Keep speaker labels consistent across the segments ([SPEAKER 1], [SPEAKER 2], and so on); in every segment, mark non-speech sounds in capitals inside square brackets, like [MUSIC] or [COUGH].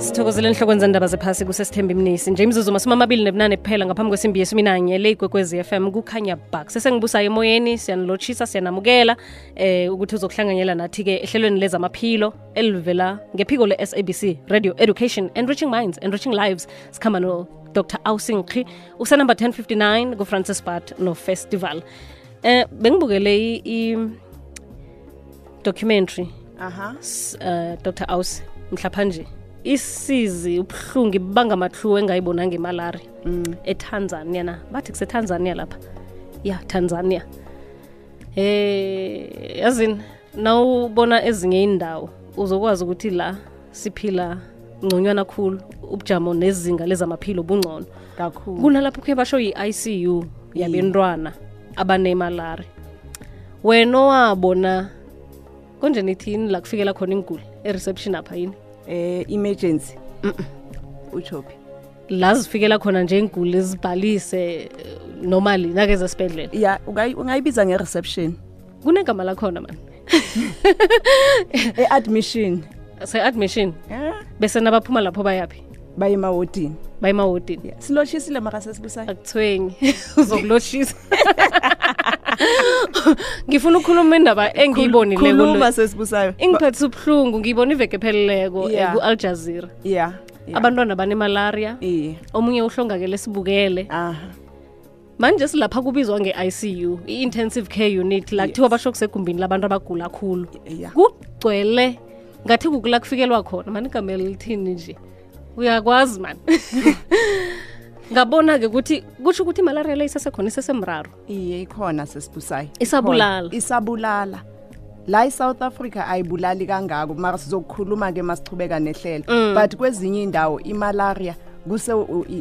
[SPEAKER 1] sithokozele enhlokweni zendaba zephasi kusesithemba imnisi. Nje imzuzu masumi amabili nebunane kuphela ngaphambi kwesimbi yesuminanye le igwekwezi FM kukhanya bak. Sesengibusayo emoyeni siyanilotshisa siyanamukela eh ukuthi uzokuhlanganyela nathi-ke ehlelweni lezamaphilo elivela ngephiko le-sabc radio education enriching minds enriching lives. Sikhamba no dr ausinkhi usenumber 1059 kufrancis bart no-festival. Eh bengibukele i- i- documentary.
[SPEAKER 2] Aha.
[SPEAKER 1] -huh. uh, dr aus mhlaphanje isizi ubuhlungu ibanga engayibona imalaria
[SPEAKER 2] Mm.
[SPEAKER 1] etanzania na bathi kusetanzania lapha. Ya tanzania. Eh yazini nawubona ezinye indawo uzokwazi ukuthi la siphila ngconywana khulu ubujamo nezinga lezamaphilo bungcono.
[SPEAKER 2] Kakhulu.
[SPEAKER 1] Kunalapho kuye basho yi-icu yabentwana abanemalari. Wena owabona konje nithini la kufikela khona inguli e-reception apha yini
[SPEAKER 2] eh emergency. Uchophi
[SPEAKER 1] la zifikela khona nje inguli ezibhalise eh, normally nakeze esibhedlela
[SPEAKER 2] ya ungayi- ungayibiza nge-reception.
[SPEAKER 1] Kunegama lakhona mani [LAUGHS]
[SPEAKER 2] e-admission.
[SPEAKER 1] Se-admission.
[SPEAKER 2] Eh,
[SPEAKER 1] bese nabaphuma lapho bayaphi?
[SPEAKER 2] Baye emawodini
[SPEAKER 1] bayemawodini
[SPEAKER 2] siloshisile mara sesibusayo
[SPEAKER 1] akuthwengi. [LAUGHS] Uzokuloshisa [LAUGHS] [LAUGHS] ngifuna ukukhuluma indaba engiyibonile
[SPEAKER 2] khuluma sesibusayo.
[SPEAKER 1] Ubuhlungu ngiyibona iveke epheleleko eh, ku-al jazeera.
[SPEAKER 2] Ya.
[SPEAKER 1] abantwana banemalaria. Omunye uhlongakele sibukele.
[SPEAKER 2] Aha
[SPEAKER 1] manje silapha kubizwa nge-icu i-intensive care unit la kuthiwa basho kusegumbini labantu abagula khulu. Kugcwele ngathi kukula kufikelwa khona. Mani igama elithini nje? Uyakwazi mani [LAUGHS] ngabona-ke ukuthi kutsho ukuthi imalaria le isesekhona isesemraro.
[SPEAKER 2] Iye ikhona sesibusayo
[SPEAKER 1] Isabulala.
[SPEAKER 2] Isabulala. La e-south africa ayibulali kangako mara sizokukhuluma-ke masichubeka nehlelo.
[SPEAKER 1] Mm.
[SPEAKER 2] but kwezinye indawo imalaria kuse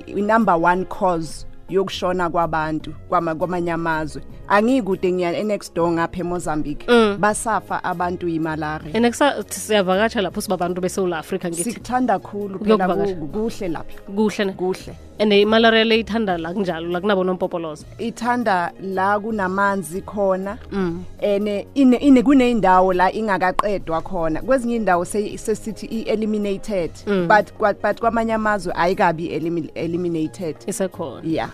[SPEAKER 2] i-number one cause yokushona kwabantu kwama- kwamanye amazwe. Angikude ngiya e-next door ngapha emozambique.
[SPEAKER 1] Mm.
[SPEAKER 2] basafa abantu yimalaria
[SPEAKER 1] and siyavakatsha lapho sibabantu besewula afrika ngithi.
[SPEAKER 2] Sikuthanda khulu phela kuhle lapha.
[SPEAKER 1] Kuhle
[SPEAKER 2] kuhle
[SPEAKER 1] and imalaria le ithanda la kunjalo la kunabo nompopoloza
[SPEAKER 2] ithanda la kunamanzi khona
[SPEAKER 1] mm.
[SPEAKER 2] ene ine, ine kuneyindawo la ingakaqedwa khona kwezinye indawo se- sesithi i-eliminated
[SPEAKER 1] Mm.
[SPEAKER 2] but kwa- but kwamanye amazwe ayikabi elimi- eliminated
[SPEAKER 1] isekhona
[SPEAKER 2] ya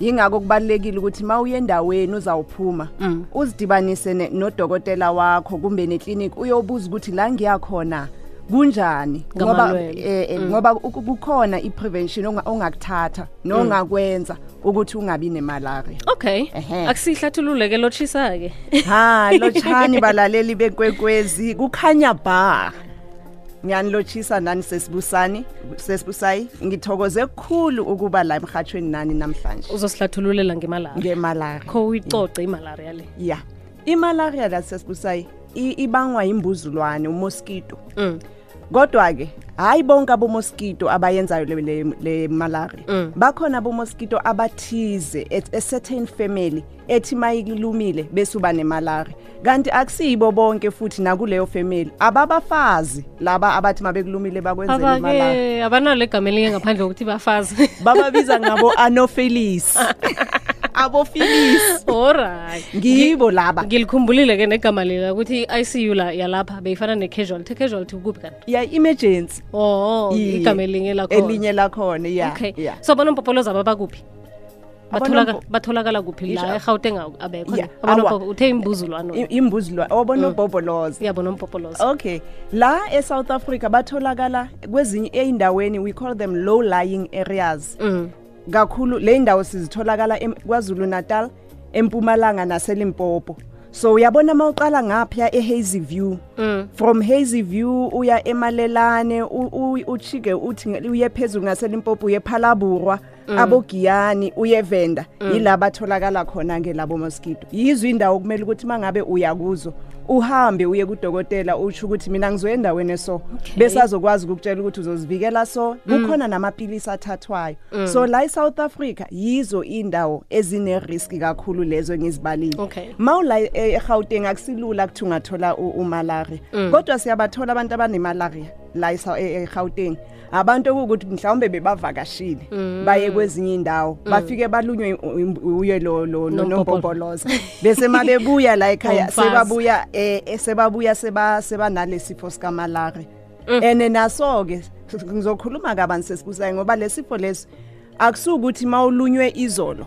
[SPEAKER 2] yingakho kubalulekile ukuthi ma uye endaweni uzawuphuma
[SPEAKER 1] Mm.
[SPEAKER 2] uzidibanise ne- nodokotela wakho kumbe neklinikhi uyobuza ukuthi la ngiyakhona kunjani? Ngoba eh, eh, ngoba uku- kukhona i-prevention onga- ongakuthatha nongakwenza ukuthi ungabi nemalaria.
[SPEAKER 1] Okay. Akusihlathulule-ke lotshisa-ke.
[SPEAKER 2] Ha [LAUGHS] lotshani balaleli bekwekwezi kukhanya ba. Ngiyanilotshisa nani sesibusani? Sesibusayi? Ngithokoze kukhulu ukuba la emhathweni nani namhlanje.
[SPEAKER 1] Uzosihlathululela ngemalaria.
[SPEAKER 2] Ngemalaria.
[SPEAKER 1] Kho uyicoce imalaria le.
[SPEAKER 2] Ya. Imalaria la sesibusayi ibangwa yimbuzulwane umosquito
[SPEAKER 1] mm.
[SPEAKER 2] Kodwa-ke hayi bonke abomosquito abayenzayo le, le, le malaria
[SPEAKER 1] Mm.
[SPEAKER 2] bakhona abomosquito abathize at a certain family ethi mayilumile bese uba nemalaria kanti akusiyibo bonke futhi nakuleyo family. Ababafazi laba abathi mabekulumile bakwenzela imalaria
[SPEAKER 1] abake abanalo egama elinye ngaphandle kokuthi bafazi.
[SPEAKER 2] Bababiza ngabo [LAUGHS] anophelis [LAUGHS] abofinisi
[SPEAKER 1] olright
[SPEAKER 2] ngibo laba.
[SPEAKER 1] Ngilikhumbulile ke negama lila ukuthi i-icu la yalapha beyifana ne-casualty casualty ukuphi kanti?
[SPEAKER 2] Ya-emergency
[SPEAKER 1] oh,
[SPEAKER 2] oh
[SPEAKER 1] igama elinye lakhona.
[SPEAKER 2] Elinye lakhona ya
[SPEAKER 1] okay.
[SPEAKER 2] yeah.
[SPEAKER 1] so bona umpopoloza
[SPEAKER 2] babakuphi
[SPEAKER 1] batholakala kuphi la egauteng abekhouthe
[SPEAKER 2] imbuzulwanoimbuzulwa obonomboboloza ya
[SPEAKER 1] bonomboboloza
[SPEAKER 2] okay. La e-south africa batholakala kwezinye ey'ndaweni we call them low lying areas.
[SPEAKER 1] Mm.
[SPEAKER 2] Kakhulu le indawo sizitholakala kwazulu natal empumalanga naselimpopo. So uyabona uma uqala ngapha e-hazy view?
[SPEAKER 1] Mm.
[SPEAKER 2] from hazy view uya emalelane uchike uthi uye phezulu ngaselimpopo uye phalaburwa abogiyani uye venda. Yila batholakala khona-ke labo mosquito. Yizo indawo kumele ukuthi uma ngabe uya kuzo uhambe uye kudokotela usho ukuthi mina ngizoya endaweni eso. Bese azokwazi ukukutshela ukuthi uzozivikela so. Kukhona namapilisi athathwayo. So la i-south africa yizo indawo ezine-riski kakhulu lezo engizibalile. Mawula eGauteng akusilula ukuthi ungathola umalaria. Kodwa siyabathola abantu abanemalaria la esa- e- eGauteng abantu okuthi mhlawumbe bebavakashile baye kwezinye indawo bafike balunywe u- u- uye lo lo lo- nompopoloza bese mabebuya la ekhaya [LAUGHS]
[SPEAKER 1] Umfazi.
[SPEAKER 2] sebabuya eh eh, sebabuya seba seba nalesifo sika malaria ene naso ke ngizokhuluma kabanzi sesibusayo ngoba lesifo lesi akusukuthi mawulunywe izolo.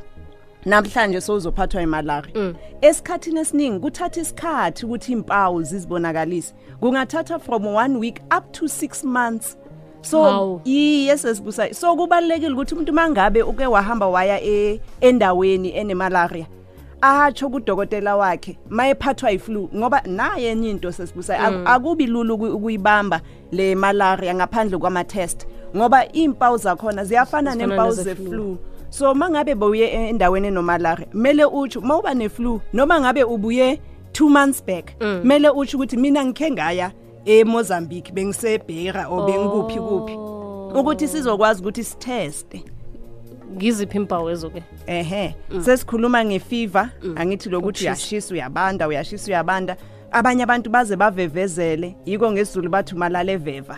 [SPEAKER 2] Namhlanje sowuzophathwa imalaria esikhathini esiningi kuthatha isikhathi ukuthi impawu zizibonakalise. Kungathatha from 1 week up to 6 months. So
[SPEAKER 1] Hawu.
[SPEAKER 2] yes sesibusayo so kubalekile ukuthi umuntu mangabe uke wahamba waya e- endaweni enemalaria ahatsho kudokotela wakhe mayephathwa iflu ngoba naye enye into sesibusayo aku- akubi lula uku- ukuyibamba le malaria ngaphandle kwama test ngoba impawu zakhona ziyafana nempawu ze-flu so mangabe bowuye endaweni enomalaria mele utsho mawuba ne-flu noma ngabe ubuye 2 months back mele utsho ukuthi mina ngikhe ngaya eMozambique bengisebhera o bengikuphi kuphi ukuthi sizokwazi ukuthi sitheste
[SPEAKER 1] ngiziphi impawu ezo-ke?
[SPEAKER 2] Ehe sesikhuluma ngefever angithi lokuthi uyashisa uyabanda uyashisa uyabanda. Abanye abantu baze bavevezele yiko ngesizulu bathi umalala eveva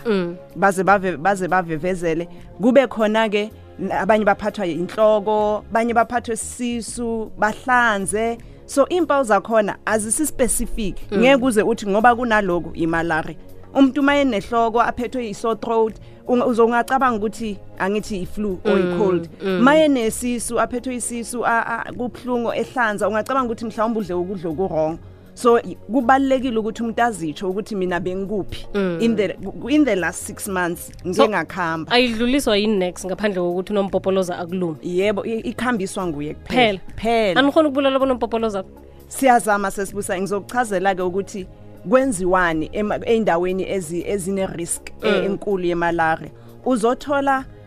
[SPEAKER 2] baze baze bavevezele. Kube khona ke abanye baphathwa inhloko abanye baphathwe sisu bahlanze. So impawu zakhona azisi specific ngeke uze uthi ngoba kunaloku imalaria umuntu maye nehloko aphethwe i-sore throat uzongacabanga ukuthi angithi i-flu or i-cold maye nesisu aphethwe isisu kubuhlungu ehlanza ungacabanga ukuthi mhlawumbe udle ukudla okurong so kubalekile ukuthi umuntu azitsho ukuthi mina bengikuphi. In the in the last 6 months ngike ngakhamba
[SPEAKER 1] ayidluliswa yini next ngaphandle kokuthi unompopoloza akulumi
[SPEAKER 2] yebo ikhambiswa nguye
[SPEAKER 1] Phela.
[SPEAKER 2] kuphela. Phela.
[SPEAKER 1] Anikhona ukubulala bonompopoloza
[SPEAKER 2] siyazama sesibusa. Ngizokuchazela ke ukuthi kwenziwani ezi ezine risk eh, enkulu yemalaria uzothola e-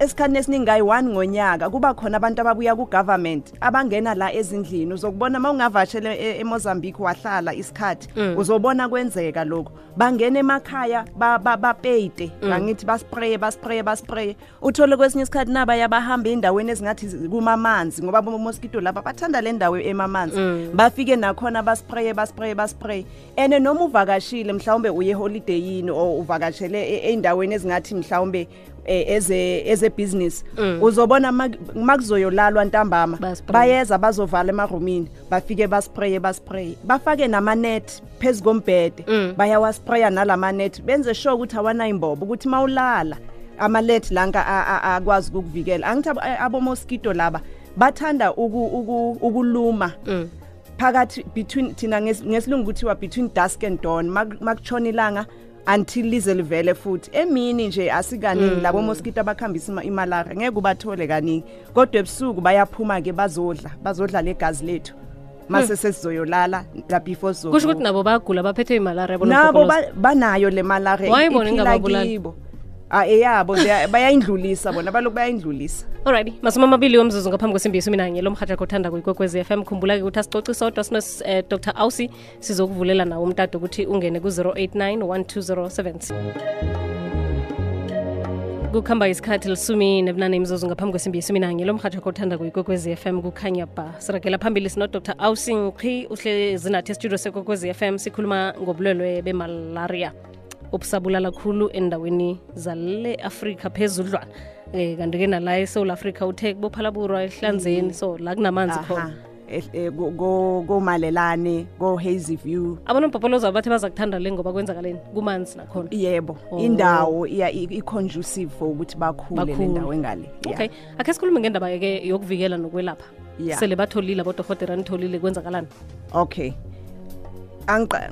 [SPEAKER 2] esikhathini esiningi kayi-1 ngonyaka kuba khona abantu ababuya ku-government abangena la ezindlini. Uzokubona uma ungavashele e- emozambique wahlala isikhathi uzobona kwenzeka lokhu. Bangena emakhaya ba- ba- bapeyite. Angithi baspraye baspraye baspraye uthole kwesinye isikhathi nabaya bahamba ey'ndaweni ezingathi zi- kumamanzi ngoba bomoskito laba bathanda le ndawo emamanzi. Bafike nakhona baspraye baspraye baspraye and noma uvakashile mhlawumbe uye eholideyini or uvakashele e- ey'ndaweni ezingathi mhlawumbe eze eze business. Uzobona mak- makuzoyolalwa ntambama. Bayeza bazovala emarumini. Bafike baspraye baspraye. Bafake namanet phezu kombhede. Bayawaspraya nalamanet. Benze sure ukuthi awanayo imbobo ukuthi mawulala amalet lanka akwazi ukukuvikela. Angithi abo- eh, abomosquito laba bathanda uku- uku- ukuluma. Phakathi between thina nges- ngesilungu kuthiwa between dusk and dawn. Mak- makutshona ilanga until lize livele futhi. Emini nje asikaningi labo mosquito abakhambisa ima- imalaria ngeke ubathole kaningi kodwa ebusuku bayaphuma ke bazodla bazodla le gazi lethu. Mase sesizoyolala la before
[SPEAKER 1] kusho ukuthi nabo bayagula baphethwe imalaria
[SPEAKER 2] nabo ba- banayo le malaria iphila kibo eyabo they are- bayayindlulisa bona baloku bayayindlulisa.
[SPEAKER 1] Alright masumi amabili womzuzu ngaphambi kwesimbi yesumi nanye lo mhatshakho kothanda kuyikwekwezi f m. Khumbula-ke ukuthi asicoci sodwa sino eh, dr. Ausi sizokuvulela nawo umtado ukuthi ungene ku-089 1207 kukhamba isikhathi lisumi nebunane imzuzu ngaphambi kwesimbi yesumi nanye lo mhatsha kothanda kuyikwekwezi f m kukhanya ba. Siragela phambili sinodr ausi nkqi uhle nathi estudio f m sikhuluma ngobulwelwe bemalaria obusabulala khulu endaweni zale afrika phezudlwana. Eh kanti-ke nala esewula afrika uthe kubophalaburwa ehlanzeni so la kunamanzi khona.
[SPEAKER 2] Aha eh, eh, go- go- komalelane go-hazy view.
[SPEAKER 1] Abonompopoloza bathi baza kuthanda le ngoba kwenzakaleni kumanzi nakhona.
[SPEAKER 2] Yebo
[SPEAKER 1] Oh.
[SPEAKER 2] indawo i-conducive for ukuthi bakhule le
[SPEAKER 1] Bakhule.
[SPEAKER 2] ndawo engale. Yeah.
[SPEAKER 1] okay akhe sikhulume ngendaba-ke yokuvikela nokwelapha.
[SPEAKER 2] Yeah.
[SPEAKER 1] sele batholile abodohotera nitholile kwenzakalani?
[SPEAKER 2] Okay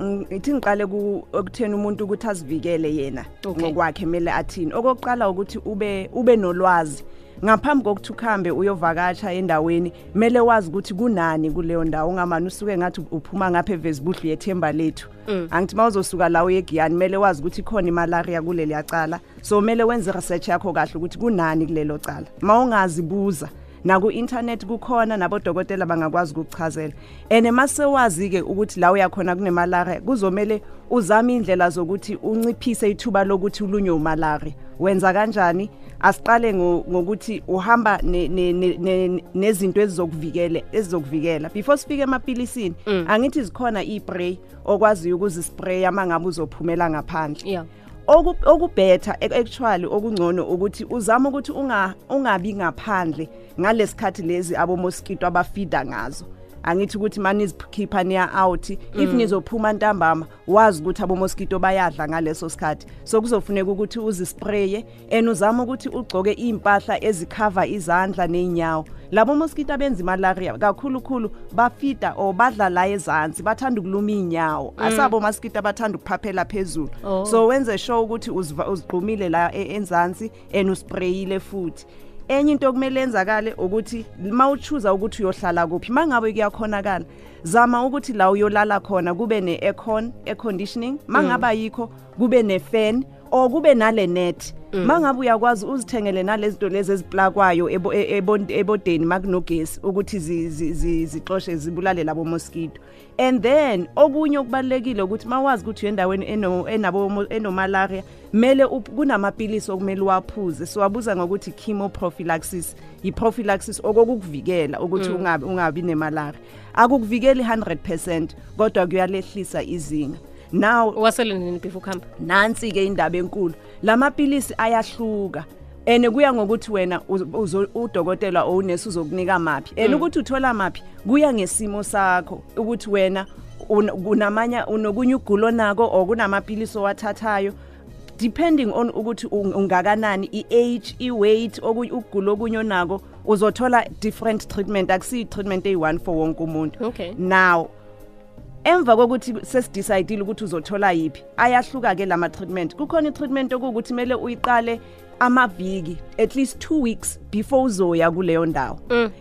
[SPEAKER 2] ngithi ngiqale ku- ekutheni umuntu ukuthi azivikele yena ngokwakhe kumele athini. Okokuqala ukuthi ube ube nolwazi. Ngaphambi kokuthi ukhambe uyovakasha endaweni kumele wazi ukuthi kunani kuleyo ndawo ungamani usuke ngathi uphuma ngapha eVesbuhle yethemba lethu. Angithi mawuzosuka la uye eGiyani kumele wazi ukuthi khona imalaria kuleli yacala so kumele wenze research yakho kahle ukuthi kunani kulelo cala mawungazibuza naku-internet kukhona nabodokotela bangakwazi ukukuchazela. And masewazi-ke ukuthi la uyakhona kunemalaria kuzomele uzame iy'ndlela zokuthi unciphise ithuba lokuthi ulunywe umalaria wenza kanjani? Asiqale ngo- ngokuthi uhamba ne- ne- ne- ne- nezinto ezizokuvikela ezizokuvikela. Before sifike emapilisini angithi zikhona iy'pray okwaziyo ukuzispraya uma ngabe uzophumela ngaphandle.
[SPEAKER 1] Yeah.
[SPEAKER 2] Oku- okubhetha ac- actually okungcono ukuthi uzama ukuthi unga ungabi ngaphandle ngalesikhathi lezi abo mosquito abafida ngazo. Angithi ukuthi manizikhipha niya out. If nizophuma ntambama wazi ukuthi abo mosquito bayadla ngaleso sikhathi. So kuzofuneka ukuthi uzispraye and uzama ukuthi ugcoke impahla ezikhava izandla neenyawo labo mosquito abenza imalaria kakhulu khulu bafida or badla la ezansi bathanda ukuluma inyawo asabo mosquito abathanda ukuphaphela phezulu.
[SPEAKER 1] Oh.
[SPEAKER 2] so wenze sure ukuthi uzigqumile la e- enzansi and usprayile futhi enye into okumele enzakale ukuthi mawuchuza ukuthi uyohlala kuphi mangabe kuyakhonakala zama ukuthi la uyolala khona kube ne-aircon air conditioning mangaba yikho kube ne-fan or kube nale net. Mangabe uyakwazi uzithengele nalezinto lezi eziplakwayo e- ebo- ebodeni makunogesi ukuthi zi- zi- zi- zixoshe zibulale labo mosquito and then okunye okubalekile ukuthi mawazi ukuthi uyendaweni eno- enabo enomalaria mele kunamapilisi okumele uwaphuze. Siwabuza ngokuthi chemoprophylaxis i-prophylaxis okokukuvikela ukuthi ungabi ungabi nemalaria. Akukuvikeli 100% kodwa kuyalehlisa izinga. Now
[SPEAKER 1] wasele nini before ukuhamba
[SPEAKER 2] nansi ke indaba enkulu. Lamapilisi ayahluka. Ene kuya ngokuthi wena udokotela or unesi uzokunika maphi. And ukuthi uthola maphi kuya ngesimo sakho ukuthi wena un- kunamanya unokunye ugulo nako or kunamapilisi owathathayo. Depending on ukuthi un- ungakanani i-age i-weight ukugula okunye onako uzothola different treatment. Akusiyi treatment eyi-one for wonke umuntu.
[SPEAKER 1] Okay.
[SPEAKER 2] now emva kokuthi sesidecide ukuthi uzothola yipi ayahluka ke lama treatment kukhona i-treatment okuwukuthi kumele uyiqale amaviki at least 2 weeks before uzoya kuleyo ndawo.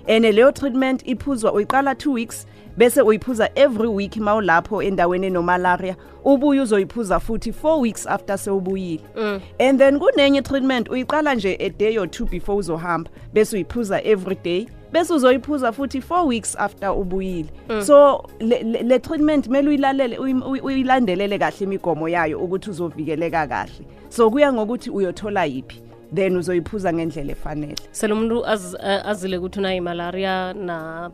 [SPEAKER 2] And leyo treatment iphuzwa uyiqala 2 weeks bese uyiphuza every week mawulapho endaweni enomalaria. Ubuye uzoyiphuza futhi 4 weeks after sewubuyile. And then kunenye treatment uyiqala nje a day or two before uzohamba bese uyiphuza every day bese uzoyiphuza futhi 4 weeks after ubuyile. So le, le, le treatment kumele uyilalele uyi- uyi- uyilandelele kahle imigomo yayo ukuthi uzovikeleka kahle. So kuya ngokuthi uyothola yipi then uzoyiphuza ngendlela efanele.
[SPEAKER 1] Sele umuntu az- eh, azile ukuthi unayo imalaria na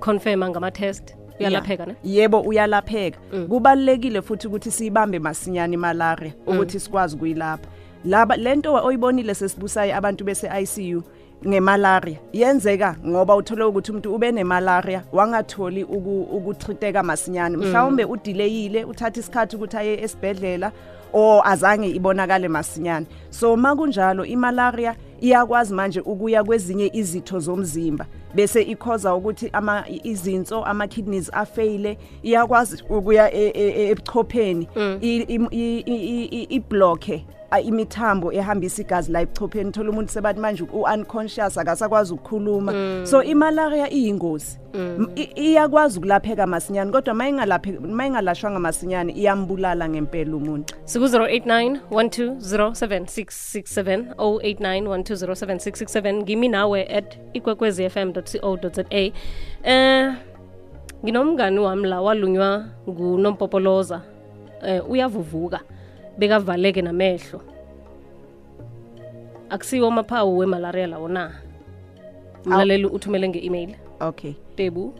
[SPEAKER 1] confirma ngama-test? Uyalapheka ne?
[SPEAKER 2] Yebo uyalapheka. Kubalekile futhi ukuthi siyibambe masinyane imalaria ukuthi sikwazi kuyilapha laba lento oyibonile sesibusayo abantu bese ICU ngemalaria yenzeka ngoba uthole ukuthi umuntu ube nemalaria wangatholi uku- ukuthriteka masinyane. Mhlawumbe udelayile uthatha isikhathi ukuthi aye esibhedlela or azange ibonakale masinyane so makunjalo imalaria iyakwazi manje ukuya kwezinye izitho zomzimba bese ikhoza ukuthi ama izinso ama kidneys afeyile iyakwazi ukuya e- e- e- ebuchopheni i- imithambo ehambisa igazi la ebuchopheni. Thola umuntu sebathi manje u-unconscious akasakwazi ukukhuluma. So imalaria iyingozi. Mm. iyakwazi ukulapheka masinyane kodwa ma ingalashwanga masinyane iyambulala ngempela umuntu.
[SPEAKER 1] Siku-089 1207667 089 1207667 ngimi nawe at ikwekwezi fm co za. Um nginomngani wami la walunywa ngunompopoloza. Um uyavuvuka bekavaleke namehlo. Akusiwo amaphawu wemalaria lawo na? Mlaleli uthumele nge-email.
[SPEAKER 2] Okay.
[SPEAKER 1] Tebu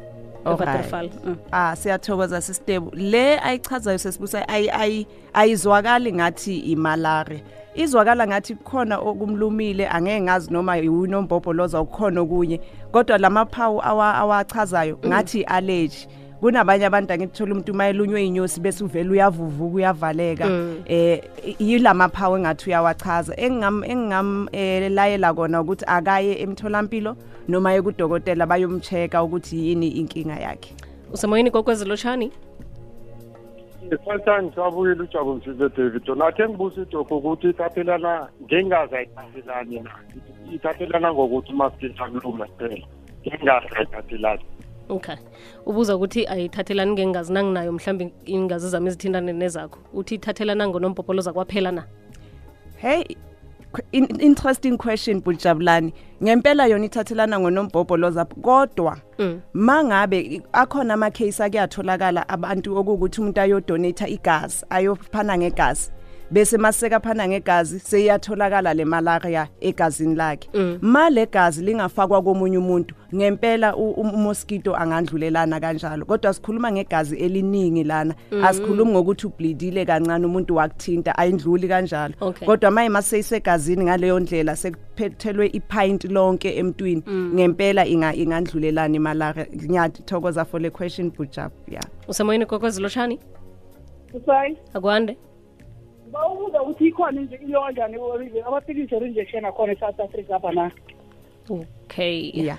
[SPEAKER 2] Alright.
[SPEAKER 1] evaterfal mm.
[SPEAKER 2] Ah siyathokoza sisitebu le ayichazayo sesibusa ayi ayi ayizwakali ngathi imalaria. Izwakala ngathi kukhona okumlumile angeke ngazi noma yiwinombobholoza ukukhona okunye. Kodwa lamaphawu awa- awachazayo ngathi allergy kunabanye abantu angithola umuntu mayelunywe inyosi bese uvela uyavuvuka uyavaleka eh yilamaphawu engathi uyawachaza engingam engingam eh, layela kona ukuthi akaye emtholampilo noma ekudokotela bayomcheka ukuthi yini inkinga yakhe
[SPEAKER 1] usemoyeni kokwezilotshani
[SPEAKER 3] Ifantan sabuyile uJabu Mshize David. Nakhe ngibuza idokho ukuthi ithathelana ngengazi ayithathelani na. Ithathelana ngokuthi masikitha kuluma kuphela. Ngengazi ayithathelani.
[SPEAKER 1] Okay ubuza ukuthi ayithathelani ngengazi nanginayo mhlawumbe ingazi zami ezithintane nezakho uthi ithathelana ngonompopoloza kwaphela na
[SPEAKER 2] Hey qu- in, interesting question Bujabulani. Ngempela yona ithathelana ngonombhobholoza kodwa
[SPEAKER 1] Mm.
[SPEAKER 2] mangabe i- akhona ama case akuyatholakala abantu okuthi umuntu ayodonate igazi ayophana ngegazi bese maseka phana ngegazi seyatholakala le malaria egazini lakhe. Male gazi lingafakwa komunye umuntu ngempela u- u- umosquito angandlulelana kanjalo kodwa sikhuluma ngegazi eliningi lana. Asikhulumi ngokuthi ubleedile kancane umuntu wakuthinta ayindluli kanjalo.
[SPEAKER 1] Okay.
[SPEAKER 2] kodwa maye maseyisegazini ngaleyo ndlela sekuphethelwe ipint lonke emntwini ngempela inga ingandlulelana imalaria. Ngiyathokoza for le question bujab yeah.
[SPEAKER 1] Usemoyeni kokwezi lotshani
[SPEAKER 4] Sai,
[SPEAKER 1] akwande.
[SPEAKER 4] Bawubuza ukuthi ikhona nje iyo kanjani amaphilisi or-injection akhona e-south africa apha na?
[SPEAKER 1] Okay.
[SPEAKER 2] Yeah.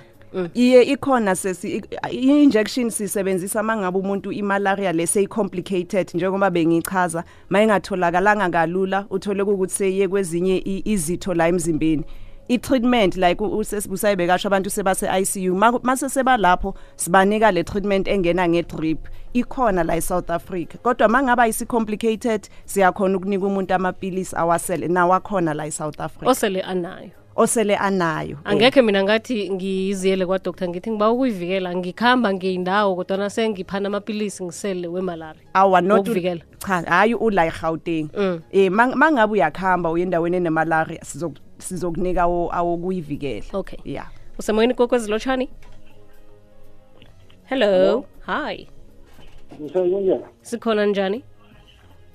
[SPEAKER 2] Iye ikhona sesi i- i-injection sisebenzisa mangabe umuntu imalaria leseyicomplicated njengoba bengichaza mayingatholakalanga kalula uthole ukuthi seyiye kwezinye i- izitho la emzimbeni. I-treatment like usesibusayibe kasho abantu sebase-ICU Ma- mase seba lapho sibanika le treatment engena nge-drip. Ikhona la e-South Africa. Kodwa mangaba isi-complicated siyakhona ukunika umuntu amapilisi awasele nawakhona la e-South Africa.
[SPEAKER 1] Osele anayo.
[SPEAKER 2] Osele anayo eh.
[SPEAKER 1] angekhe mina ngathi ngiziyele kwadoktor ngithi ngiba ukuyivikela ngikhamba ngiyindawo kodwana sengiphana amapilisi ngisele wemalaria
[SPEAKER 2] awa not
[SPEAKER 1] Wokuvikela.
[SPEAKER 2] cha hayi ula eGauteng.
[SPEAKER 1] Mm.
[SPEAKER 2] eh mang- mangabe uyakhamba uyendaweni enemalaria enemalari sizokunika awo awokuyivikela.
[SPEAKER 1] Okay.
[SPEAKER 2] Yeah.
[SPEAKER 1] Usemoyeni kokwezilotshani hello, hello. Hi
[SPEAKER 4] ngisakunjani
[SPEAKER 1] sikhona njani?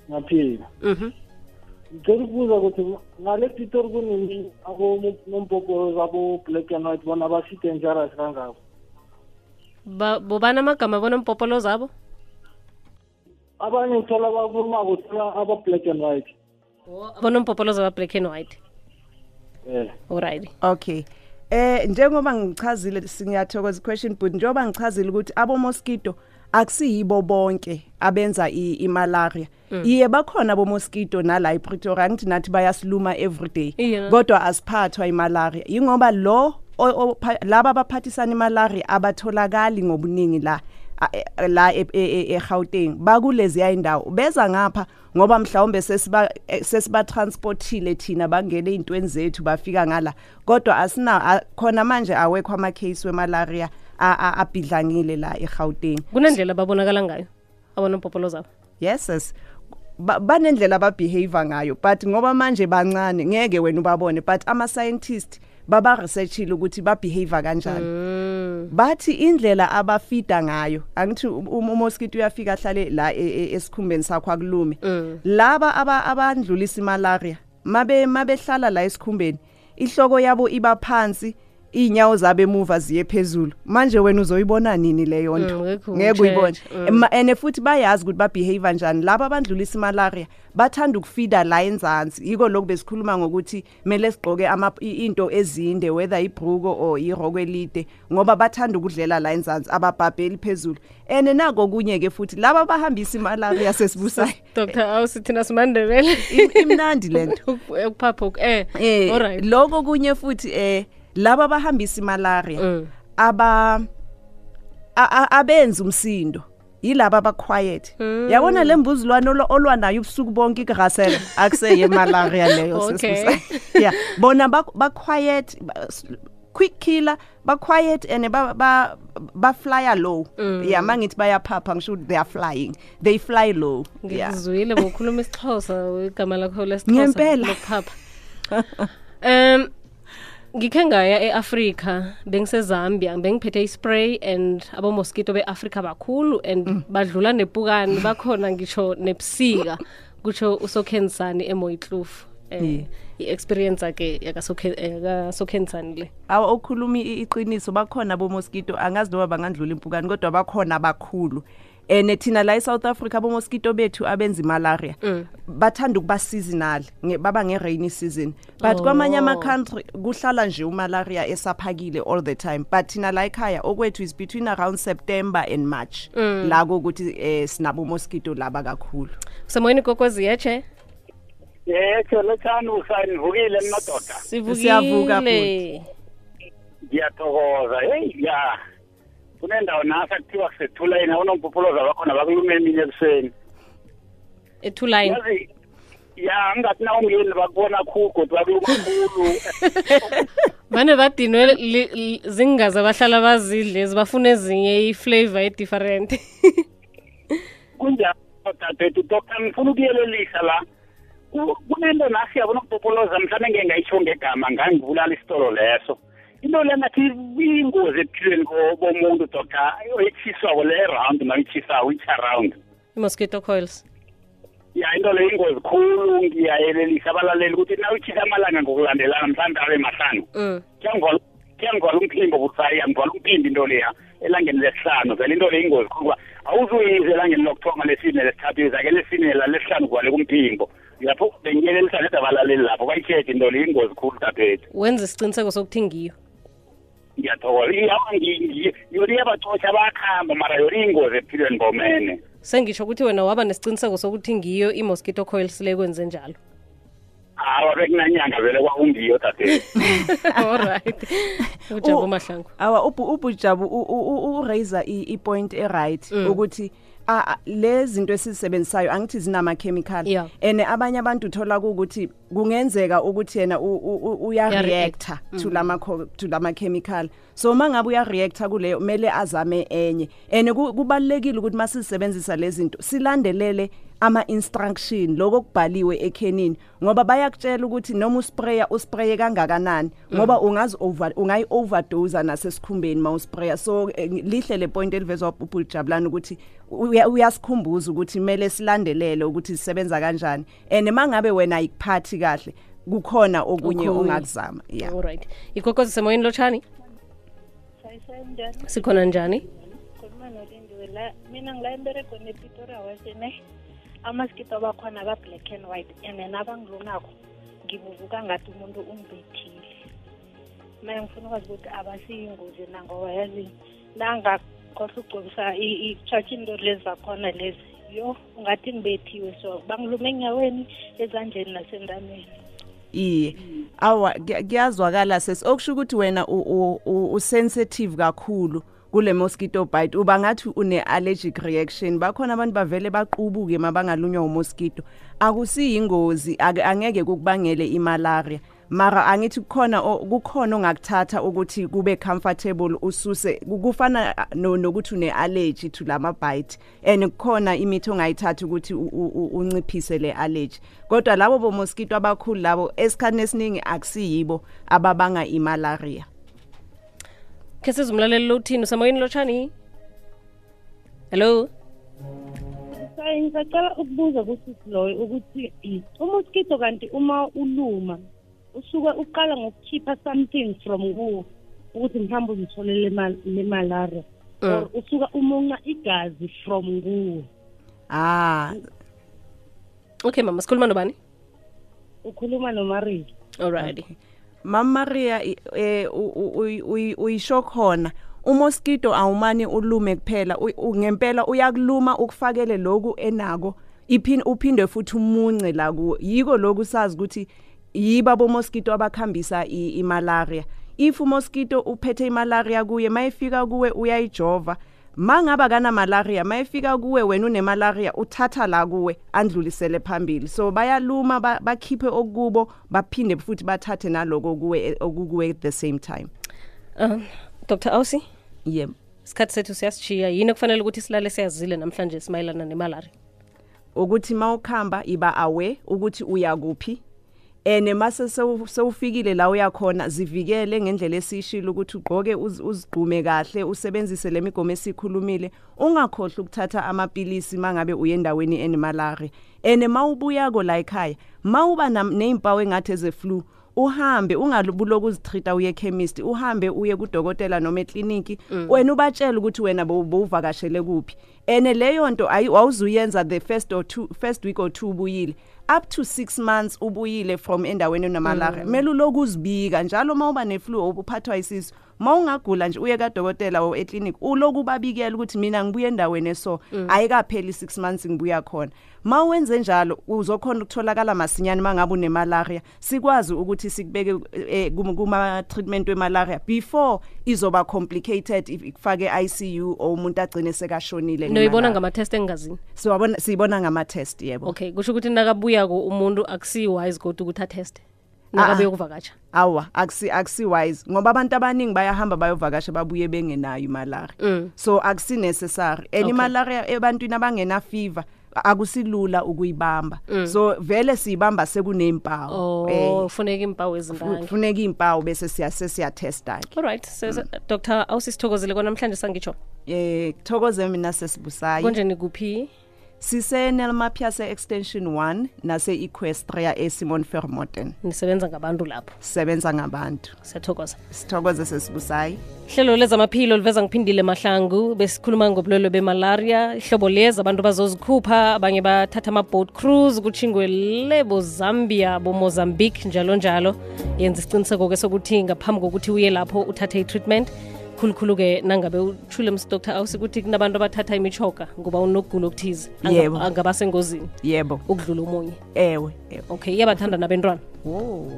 [SPEAKER 4] Ngaphila.
[SPEAKER 1] Mhm.
[SPEAKER 4] Ngicela ukubuza ukuthi ngale pitori kunini abonompopolo zabo-black and white bona basi-dangerous kangako?
[SPEAKER 1] Bobani amagama bonompopolo zabo?
[SPEAKER 4] Abanye uthola bakhulumako uthola aba-black and white.
[SPEAKER 1] Bonompopolo zaba black and white.
[SPEAKER 4] Um
[SPEAKER 1] alright
[SPEAKER 2] okay. Eh njengoba ngichazile singiyathokoza question but njengoba ngichazile ukuthi abo mosquito akusiyibo bonke abenza i- imalaria iye bakhona abo mosquito nala ePretoria ngithi nathi bayasiluma everyday
[SPEAKER 1] Iye.
[SPEAKER 2] kodwa asiphathwa imalaria. Ingoba lo o- o- pha- laba abaphathisana imalaria abatholakali ngobuningi la a- e- la e- e- e- eGauteng bakulezi ayindawo beza ngapha ngoba mhlawumbe sesiba eh, sesiba transportile thina bangene izintweni zethu bafika ngala. Kodwa asina a- khona manje awekho ama case wemalaria. a- a- abhidlangile la eGauteng.
[SPEAKER 1] Kunendlela babonakala ngayo abonompopolo zabo?
[SPEAKER 2] Yes yes. Ba- banendlela ababehavior ngayo but ngoba manje bancane ngeke wena ubabone but ama scientists baba researchile ukuthi ba behavior kanjani bathi indlela abafida ngayo angithi um- um- umosquito uyafika ahlale la e- e- esikhumbeni sakho akulume. Laba aba- abandlulisa imalaria mabe mabehlala la esikhumbeni ihloko yabo iba phansi inyawo zabe emuva ziye phezulu. Manje wena uzoyibona nini leyo nto?
[SPEAKER 1] Mm, ngekho
[SPEAKER 2] ngeke uyibone.
[SPEAKER 1] Mm.
[SPEAKER 2] And futhi bayazi ukuthi ba behave njani. Laba abandlulisa imalaria bathanda ukufida la enzansi. Yiko lokho besikhuluma ngokuthi kumele sigqoke into ezinde whether ibruko or iroko elide ngoba bathanda ukudlela la enzansi ababhabheli phezulu. And nako kunye ke futhi laba abahambisa imalaria sesibusayo [LAUGHS]
[SPEAKER 1] dr awusithina simandebele.
[SPEAKER 2] Im- imnandi lento [LAUGHS]
[SPEAKER 1] ukuphapha eh
[SPEAKER 2] eh
[SPEAKER 1] alright
[SPEAKER 2] lokho kunye futhi eh laba bahambisa malaria
[SPEAKER 1] mm.
[SPEAKER 2] aba abenza umsindo yilaba abaquiet mm. yabona le mbuzi lwana olwanayo ubusuku bonke igrasela akuseyemalaria leyo [LAUGHS]
[SPEAKER 1] okay.
[SPEAKER 2] ya bona baquiet ba quick killer ba-quiet and baflya ba, ba low mm. ya yeah, ma ngithi bayaphapha ngisho ukuthi they are flying they fly low
[SPEAKER 1] ngikuzwile yeah. ngokhuluma isixhosa igama lakho lesixhosa
[SPEAKER 2] ngempela [LAUGHS]
[SPEAKER 1] um ngikhe ngaya e-afrika bengisezambia bengiphethe ispray and abomosquito be-afrika bakhulu and badlula nepukani bakhona ngisho nebusika kutsho usokhensani emoyitlufu um
[SPEAKER 2] Yeah.
[SPEAKER 1] i-experience ake yakasokhensani le.
[SPEAKER 2] Awa okhuluma iqiniso bakhona bomosquito angazi noba bangandlula impukani kodwa bakhona abakhulu and thina la eSouth Africa bomosquito bethu abenza malaria bathanda ukuba seasonal nge- baba nge-rainy season. But kwamanye ama
[SPEAKER 1] Oh.
[SPEAKER 2] country kuhlala nje umalaria esaphakile all the time. But thina la ekhaya okwethu is between around September and March. La kokuthi eh, sinabo mosquito laba kakhulu
[SPEAKER 1] semoyeni kokwezi yeche
[SPEAKER 5] yetho lotshani usanivukile ninododa.
[SPEAKER 2] Siyavuka,
[SPEAKER 1] sivukile
[SPEAKER 5] ngiyathokoza. Heyi ya. Kunendawo nasa kuthiwa kusethulayini abonompopoloza bakhona bakulume emini ekuseni
[SPEAKER 1] ethuline
[SPEAKER 5] yazi ya ngathi na umyeni bakubona khulu kodwa bakuluma khulu
[SPEAKER 1] vane [LAUGHS] badinwe zingaza abahlala bazidle ezi bafuna ezinye i-flavor e-different [LAUGHS]
[SPEAKER 5] kunjalo dadethu doktor ngifuna ukuyelelisa la. Ku- kunento nasi yabona ukupopoloza mhlawumbe ngeke ngayitsho ngegama ngangibulala isitolo leso into le ngathi iyingozi ebuphilweni bomuntu doctor oyitshiswako le round mayitshisako itsha round
[SPEAKER 1] i-mosquito coils.
[SPEAKER 5] Ya into le ingozi khulu ngiyayelelisa abalaleli ukuthi na uyitshisa amalanga ngokulandelana mhlawumbe abe mahlanu.
[SPEAKER 1] Mm.
[SPEAKER 5] kuyangivalo umphimbo busayi yangivalo umphimbo into leya elangeni lesihlanu. Vele into le ingozi khulu kuba awuzuyize elangeni lokuthoma lesine lesithathu izake lesine la lesihlanu kwale kumphimbo. Lapho bengiyelelisa neda abalaleli lapho bayitshede into le ingozi khulu dadethu
[SPEAKER 1] wenza isiqiniseko sokuthi ngiyo.
[SPEAKER 5] ngiyathokoza. Yoliye abatosha bakhamba mara yoli ingozi ephilweni bomene
[SPEAKER 1] sengisho ukuthi wena waba nesiciniseko sokuthi ngiyo i-mosquito coil sile kwenze njalo.
[SPEAKER 5] Awa bekunanyanga vele kwakungiyo tate. [LAUGHS]
[SPEAKER 1] Allright ujabu mahlangu.
[SPEAKER 2] Awa ubujabu uraisa i-point e-right mm. ukuthi mm. Le zinto esizisebenzisayo angithi zinama-chemical
[SPEAKER 1] Yeah.
[SPEAKER 2] and abanye abantu uthola ukuthi kungenzeka ukuthi yena uya-reacta co- to lama-chemical so uma ngabe uya-reacta kuleyo kumele azame enye. And ku- kubalulekile ukuthi uma sizisebenzisa le zinto silandelele ama-instruction loko kubhaliwe ekhenini ngoba bayakutshela ukuthi noma uspraya uspraye kangakanani ngoba ungazi over ungayi overdose nasesikhumbeni mawuspraya so eh, lihle le point elivezwa ubhulujabulani ukuthi uya- uyasikhumbuza ukuthi kumele silandelele ukuthi sisebenza kanjani. And mangabe wena ayikuphathi kahle kukhona okunye
[SPEAKER 1] Okunye.
[SPEAKER 2] ongakuzama. Yeah.
[SPEAKER 1] Alright ikokozi semoyeni lotshani?
[SPEAKER 6] Sayisanjani
[SPEAKER 1] sikhona njani?
[SPEAKER 6] Khuluma nolindiwe la mina ngila emberegweni epitori awasene amaskito abakhona aba-black and white and then abangilunako ngibubuka ngathi umuntu ungibethile. Manje ngifuna ukwazi ukuthi abasiyingozi na ngoba yazi nangakhohlwa ugcobisa i-church into lezi zakhona lezi yo ungathi ngibethiwe. So bangilume enyaweni ezandleni nasentameni.
[SPEAKER 2] Iye. Awa kuya- kuyazwakala sesi okusho ukuthi wena usensitive kakhulu kule mosquito bite. Uba ngathi une allergic reaction. Bakhona abantu bavele baqubuke mabangalunywa umosquito. Akusiyingozi angeke kukubangele imalaria. Mara angithi kukhona kukhona ongakuthatha ukuthi kube comfortable ususe ku- kufana no- nokuthi une allergy to lama bite. And kukhona imithi ongayithatha ukuthi unciphise le allergy. Kodwa labo bo mosquito abakhulu labo esikhathini esiningi akusiyibo ababanga imalaria.
[SPEAKER 1] Khe sizumlaleli lothini usemoyeni lotshani hello
[SPEAKER 6] Sayi ngisacela ukubuza kusisi loyo ukuthi umosquito kanti uma uluma usuke uqala ngokukhipha something from kuwo ukuthi mhlawumbe uzitholele ma- le malaria or usuka umunca igazi from kuwo
[SPEAKER 2] ah.
[SPEAKER 1] Okay mama sikhuluma nobani
[SPEAKER 6] ukhuluma nomarika
[SPEAKER 1] alright
[SPEAKER 2] Mama Maria i- eh u- u- uyi- uyi- uyisho khona umosquito awumani ulume kuphela. U- u- ngempela uyakuluma ukufakele lokhu enako. Iphin uphinde futhi umunce la kuwo. Yiko lokhu sazi ukuthi yiba bo mosquito abakhambisa i- imalaria if umosquito uphethe imalaria kuye mayifika kuwe uyayijova. Mangaba kana malaria mayifika kuwe wena une malaria uthatha la kuwe andlulisele phambili. So bayaluma ba- bakhiphe okubo baphinde futhi bathathe naloko kuwe okukuwe at the same time.
[SPEAKER 1] Um dr. Ausi?
[SPEAKER 2] Yebo.
[SPEAKER 1] Isikhathi sethu siyasishiya yini okufanele ukuthi silale siyazile namhlanje simayelana nemalaria?
[SPEAKER 2] Ukuthi mawukhamba iba aware ukuthi uya kuphi ene mase sewu- sewufikile la uyakhona zivikele ngendlela esishilo ukuthi ugqoke uz- uzigqume kahle usebenzise lemigomo esikhulumile ungakhohle ukuthatha amapilisi mangabe uye endaweni enemalaria ene mawubuyako la ekhaya mawuba nezimpawu engathi eze flu uhambe ungalubuloku uzitreata uye chemist uhambe uye kudokotela noma ekliniki wena ubatshela ukuthi wena bow- bowuvakashele kuphi. Ene leyo nto ayi- awuzuyenza the first or two first week or two ubuyile. Up to 6 months ubuyile from endaweni enamalaria mm. mele uloku uzibika njalo mawuba neflu uphathwa isisu mawungagula nje uye kadokotela or eclinic uloku babikela ukuthi mina ngibuye endaweni eso ayikapheli 6 months ngibuya khona. Mawenze njalo uzokhona ukutholakala masinyane mangabe unemalaria. Sikwazi ukuthi sikubeke eh, kum- kuma treatment wemalaria before izoba complicated if ikufake ICU or umuntu agcine sekashonile
[SPEAKER 1] noyibona
[SPEAKER 2] ngemalaria.
[SPEAKER 1] ngama-test engingazini?
[SPEAKER 2] Siwabona siyibona ngama test yebo.
[SPEAKER 1] Okay kusho ukuthi nakabuyako umuntu akusiyi-wise kodwa ukuthi ateste nakabe yokuvakatsha
[SPEAKER 2] awa akusi akusi wise. Ngoba abantu abaningi bayahamba bayovakasha babuye bengenayo imalaria
[SPEAKER 1] Mm.
[SPEAKER 2] so akusi necessary and
[SPEAKER 1] Okay.
[SPEAKER 2] imalaria ebantwini abangena fever akusilula ukuyibamba. So vele siyibamba sekunempawu
[SPEAKER 1] oh ufuneka impawu ezingange
[SPEAKER 2] kufuneka impawu bese siya sesiyatesta ke
[SPEAKER 1] alright so dr awusisithokozile kwanamhlanje sangitsho.
[SPEAKER 2] Eh thokoze mina sesibusayi
[SPEAKER 1] konjeni kuphi
[SPEAKER 2] sise se-extension 1 nase Equestria eSimon Fermoten
[SPEAKER 1] nisebenza ngabantu lapho.
[SPEAKER 2] Sisebenza ngabantu.
[SPEAKER 1] Siyathokoza.
[SPEAKER 2] Sithokoze sesibusayi
[SPEAKER 1] hlelo lezamaphilo liveza ngiphindile mahlangu. Besikhuluma ngobulwelwe bemalaria. Ihlobo lezi abantu bazozikhupha abanye bathatha ama-boat cruise kuchingwe le bozambia bomozambique njalo njalo. Yenza isiqiniseko-ke sokuthi ngaphambi kokuthi uye lapho uthathe i-treatment khulukhulu-ke nangabe uthule msdr awusikuthi kunabantu abathatha imichoga ngoba unokugula okuthize
[SPEAKER 2] Yebo.
[SPEAKER 1] angaba sengozini
[SPEAKER 2] yebo.
[SPEAKER 1] Ukudlula omunye?
[SPEAKER 2] Ewe
[SPEAKER 1] okay iyabathanda nabentwana?
[SPEAKER 2] Oh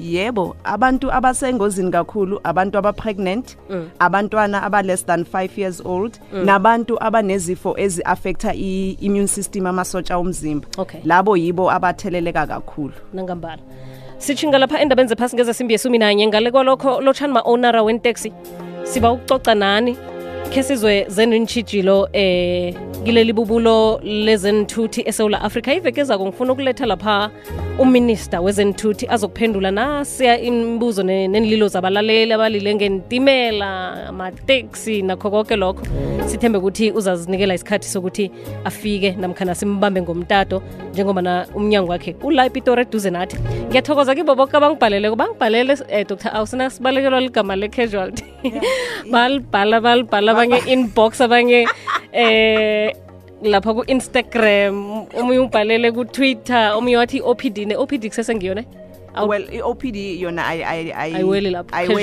[SPEAKER 2] yebo abantu abasengozini kakhulu abantu abapregnant abantwana aba less than 5 years old nabantu abanezifo ezi-affecta i-immune system amasotsha omzimba.
[SPEAKER 1] Okay.
[SPEAKER 2] labo yibo abatheleleka kakhulu.
[SPEAKER 1] Nangambala sitshinga lapha endabeni zephasi ngezesimbi yesumi nanye. Ngale kwalokho lotshani ma-onara wenteksi siba ukucoca nani? Khe sizwe zenintshijilo eh kileli bubulo lezenthuthi esewula afrika. Iveke zako ngifuna ukuletha lapha uminista wezenthuthi azokuphendula nasiya imibuzo nenililo zabalaleli abalile ngentimela amateksi nakho konke lokho. Sithembe ukuthi uzazinikela isikhathi sokuthi afike namkhana simbambe ngomtato njengoba na umnyango wakhe ula epitori eduze nathi ngiyathokoza kibo boke abangibhaleleko bangibhalele um dr. Awusina sibalekelwa ligama le-casualty. [LAUGHS] Balibhala balibhala abanye inbox abanye eh lapha ku-instagram. Omunye ubhalele ku-twitter omunye wathi i-opd ne-opd kusesengiyone
[SPEAKER 2] well i-opd yona ayi- ayi- ayi-
[SPEAKER 1] Ayiweli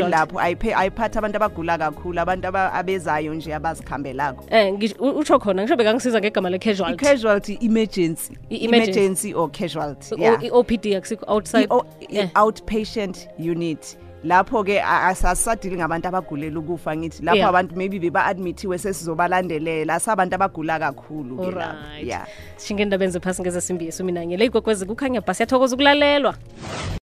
[SPEAKER 1] lapho,
[SPEAKER 2] ayiphathi abantu abagula kakhulu abantu aba- abezayo nje abazikhambelako.
[SPEAKER 1] Eh ngisho- u- utsho khona ngisho bekangisiza ngegama le-casualty.
[SPEAKER 2] I-casualty emergency. Emergency or casualty
[SPEAKER 1] i-opd akusikho outside Eh.
[SPEAKER 2] i-outpatient unit. Lapho ke asasadili ngabantu abagulela ukufa ngithi lapho
[SPEAKER 1] Yeah.
[SPEAKER 2] abantu maybe beba-admithiwe sesizobalandelela asabantu abagula kakhulu
[SPEAKER 1] Alright.
[SPEAKER 2] yeah.
[SPEAKER 1] Sishinge endabeni zephasi ngezesimbi yesumi nanye le igogwezi kukhanya bhasi yathokoza ukulalelwa